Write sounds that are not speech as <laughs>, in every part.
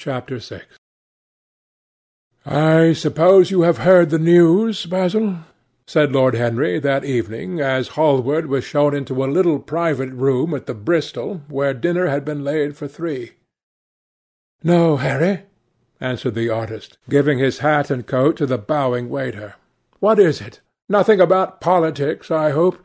CHAPTER VI "I suppose you have heard the news, Basil?" said Lord Henry that evening, as Hallward was shown into a little private room at the Bristol, where dinner had been laid for three. "No, Harry," answered the artist, giving his hat and coat to the bowing waiter. "What is it? Nothing about politics, I hope?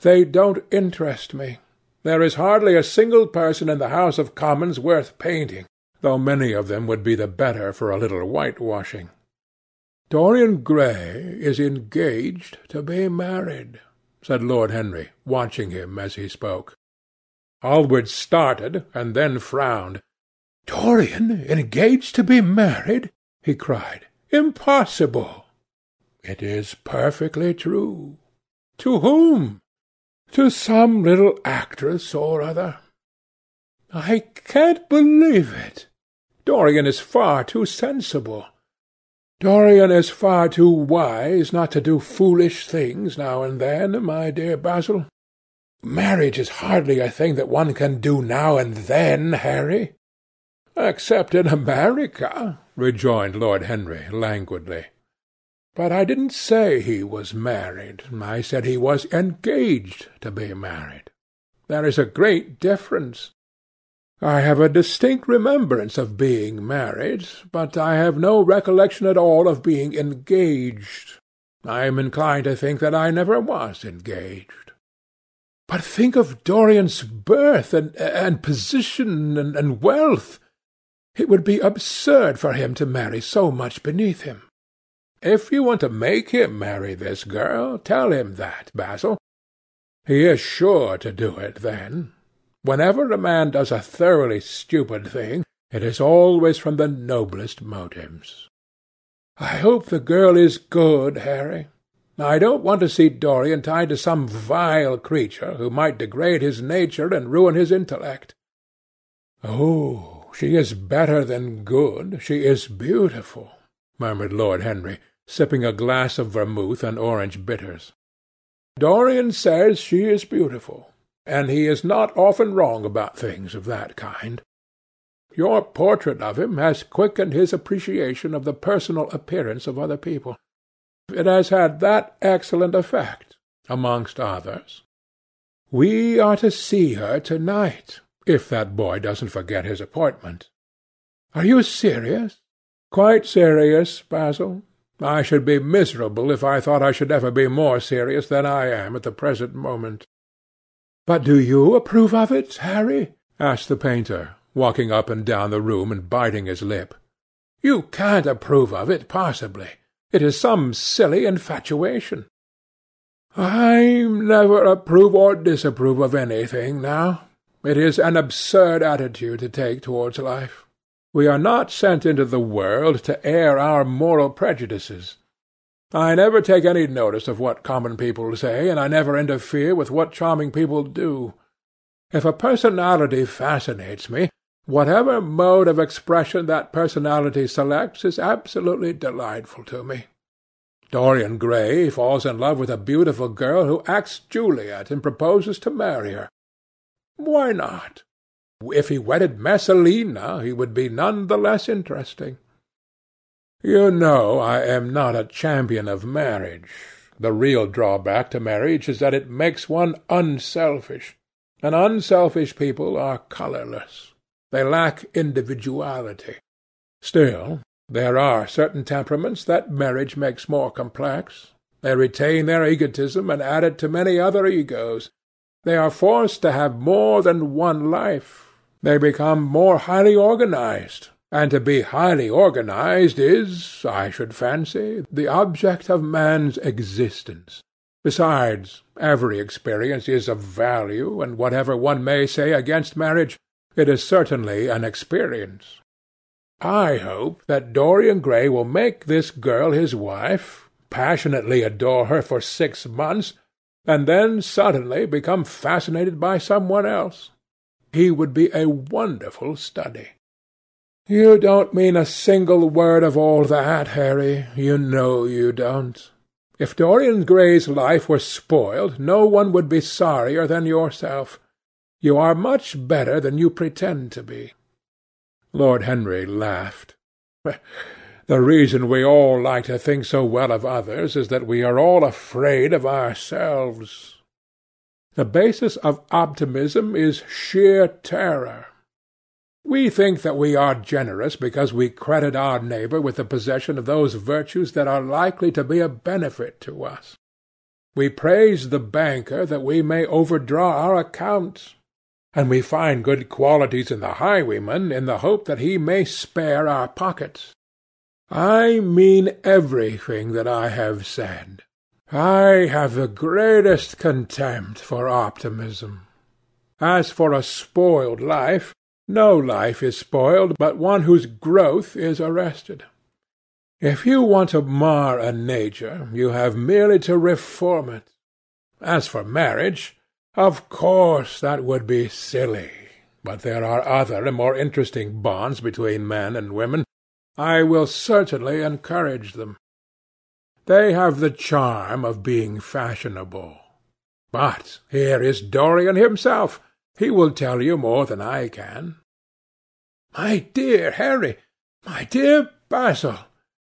They don't interest me. There is hardly a single person in the House of Commons worth painting though many of them would be the better for a little whitewashing. Dorian Gray is engaged to be married, said Lord Henry, watching him as he spoke. Hallward started, and then frowned. Dorian engaged to be married? he cried. Impossible! It is perfectly true. To whom? To some little actress or other. I can't believe it. Dorian is far too sensible. Dorian is far too wise not to do foolish things now and then, my dear Basil. Marriage is hardly a thing that one can do now and then, Harry. Except in America, rejoined Lord Henry languidly. But I didn't say he was married. I said he was engaged to be married. There is a great difference. I have a distinct remembrance of being married, but I have no recollection at all of being engaged. I am inclined to think that I never was engaged. But think of Dorian's birth and, and position and, and wealth. It would be absurd for him to marry so much beneath him. If you want to make him marry this girl, tell him that, Basil. He is sure to do it then. Whenever a man does a thoroughly stupid thing, it is always from the noblest motives. I hope the girl is good, Harry. I don't want to see Dorian tied to some vile creature who might degrade his nature and ruin his intellect. Oh, she is better than good. She is beautiful, murmured Lord Henry, sipping a glass of vermouth and orange bitters. Dorian says she is beautiful and he is not often wrong about things of that kind. Your portrait of him has quickened his appreciation of the personal appearance of other people. It has had that excellent effect, amongst others. We are to see her to-night, if that boy doesn't forget his appointment. Are you serious? Quite serious, Basil. I should be miserable if I thought I should ever be more serious than I am at the present moment. "But do you approve of it, Harry?" asked the painter, walking up and down the room and biting his lip. "You can't approve of it, possibly. It is some silly infatuation." "I never approve or disapprove of anything now. It is an absurd attitude to take towards life. We are not sent into the world to air our moral prejudices. I never take any notice of what common people say, and I never interfere with what charming people do. If a personality fascinates me, whatever mode of expression that personality selects is absolutely delightful to me. Dorian Gray falls in love with a beautiful girl who acts Juliet and proposes to marry her. Why not? If he wedded Messalina, he would be none the less interesting. You know I am not a champion of marriage. The real drawback to marriage is that it makes one unselfish, and unselfish people are colourless. They lack individuality. Still, there are certain temperaments that marriage makes more complex. They retain their egotism and add it to many other egos. They are forced to have more than one life. They become more highly organized, and to be highly organized is, I should fancy, the object of man's existence. Besides, every experience is of value, and whatever one may say against marriage, it is certainly an experience. I hope that Dorian Gray will make this girl his wife, passionately adore her for six months, and then suddenly become fascinated by some one else. He would be a wonderful study. You don't mean a single word of all that, Harry. You know you don't. If Dorian Gray's life were spoiled, no one would be sorrier than yourself. You are much better than you pretend to be. Lord Henry laughed. <laughs> The reason we all like to think so well of others is that we are all afraid of ourselves. The basis of optimism is sheer terror. We think that we are generous because we credit our neighbour with the possession of those virtues that are likely to be a benefit to us. We praise the banker that we may overdraw our accounts, and we find good qualities in the highwayman in the hope that he may spare our pockets. I mean everything that I have said. I have the greatest contempt for optimism. As for a spoiled life, no life is spoiled but one whose growth is arrested. If you want to mar a nature, you have merely to reform it. As for marriage, of course that would be silly, but there are other and more interesting bonds between men and women. I will certainly encourage them. They have the charm of being fashionable. But here is Dorian himself. He will tell you more than I can. My dear Harry, my dear Basil,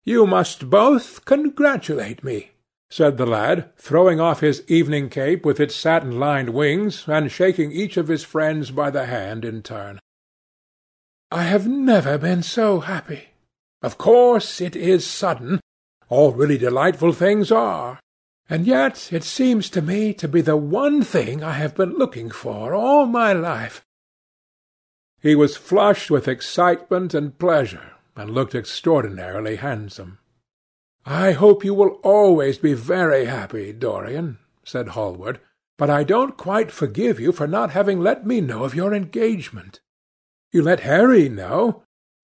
you must both congratulate me, said the lad, throwing off his evening cape with its satin-lined wings, and shaking each of his friends by the hand in turn. I have never been so happy. Of course it is sudden. All really delightful things are. And yet it seems to me to be the one thing I have been looking for all my life. He was flushed with excitement and pleasure, and looked extraordinarily handsome. I hope you will always be very happy, Dorian, said Hallward, but I don't quite forgive you for not having let me know of your engagement. You let Harry know,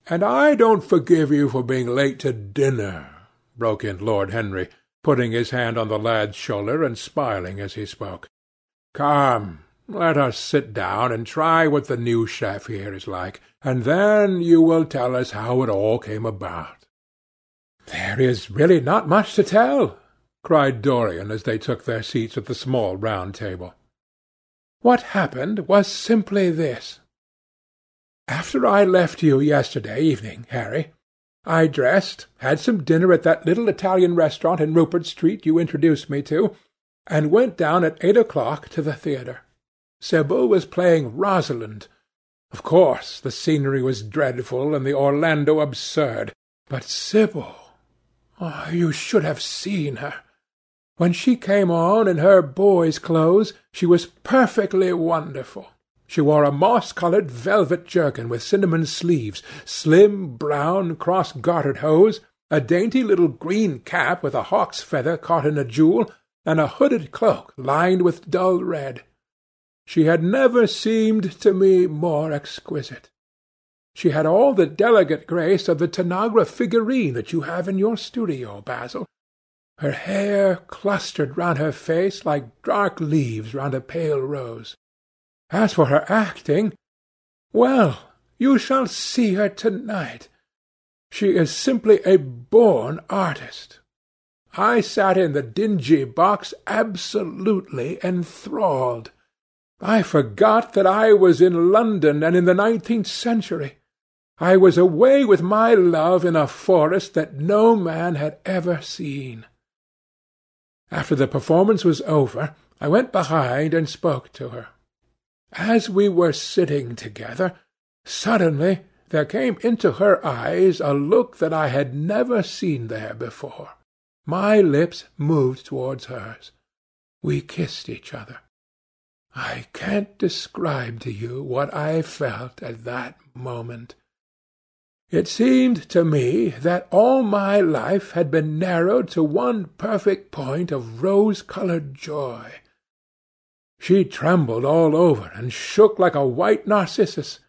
and I don't forgive you for being late to dinner, broke in Lord Henry, putting his hand on the lad's shoulder and smiling as he spoke. Come, let us sit down and try what the new chef here is like, and then you will tell us how it all came about. There is really not much to tell, cried Dorian as they took their seats at the small round table. What happened was simply this. After I left you yesterday evening, Harry, I dressed, had some dinner at that little Italian restaurant in Rupert Street you introduced me to, and went down at eight o'clock to the theatre. Sibyl was playing Rosalind. Of course, the scenery was dreadful and the Orlando absurd, but Sibyl! Oh, you should have seen her. When she came on in her boy's clothes, she was perfectly wonderful. She wore a moss-coloured velvet jerkin with cinnamon sleeves, slim, brown, cross-gartered hose, a dainty little green cap with a hawk's feather caught in a jewel, and a hooded cloak lined with dull red. She had never seemed to me more exquisite. She had all the delicate grace of the Tanagra figurine that you have in your studio, Basil. Her hair clustered round her face like dark leaves round a pale rose. As for her acting, well, you shall see her to-night. She is simply a born artist. I sat in the dingy box absolutely enthralled. I forgot that I was in London and in the nineteenth century. I was away with my love in a forest that no man had ever seen. After the performance was over, I went behind and spoke to her. As we were sitting together, suddenly there came into her eyes a look that I had never seen there before. My lips moved towards hers. We kissed each other. I can't describe to you what I felt at that moment. It seemed to me that all my life had been narrowed to one perfect point of rose-coloured joy. She trembled all over and shook like a white narcissus.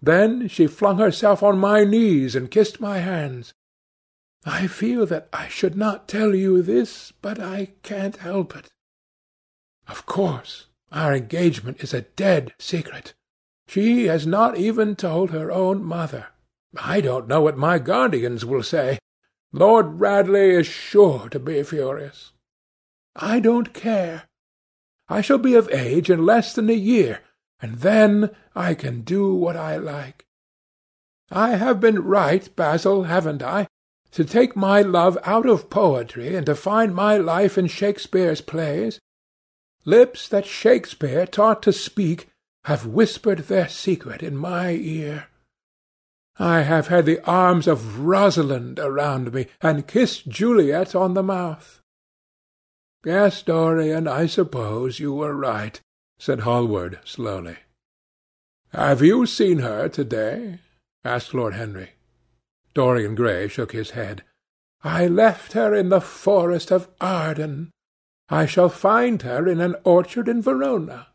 Then she flung herself on my knees and kissed my hands. I feel that I should not tell you this, but I can't help it. Of course, our engagement is a dead secret. She has not even told her own mother. I don't know what my guardians will say. Lord Radley is sure to be furious. I don't care. I shall be of age in less than a year, and then I can do what I like. I have been right, Basil, haven't I, to take my love out of poetry and to find my life in Shakespeare's plays? Lips that Shakespeare taught to speak have whispered their secret in my ear. I have had the arms of Rosalind around me, and kissed Juliet on the mouth. Yes, Dorian, I suppose you were right, said Hallward slowly. Have you seen her to-day? asked Lord Henry. Dorian Gray shook his head. I left her in the forest of Arden. I shall find her in an orchard in Verona.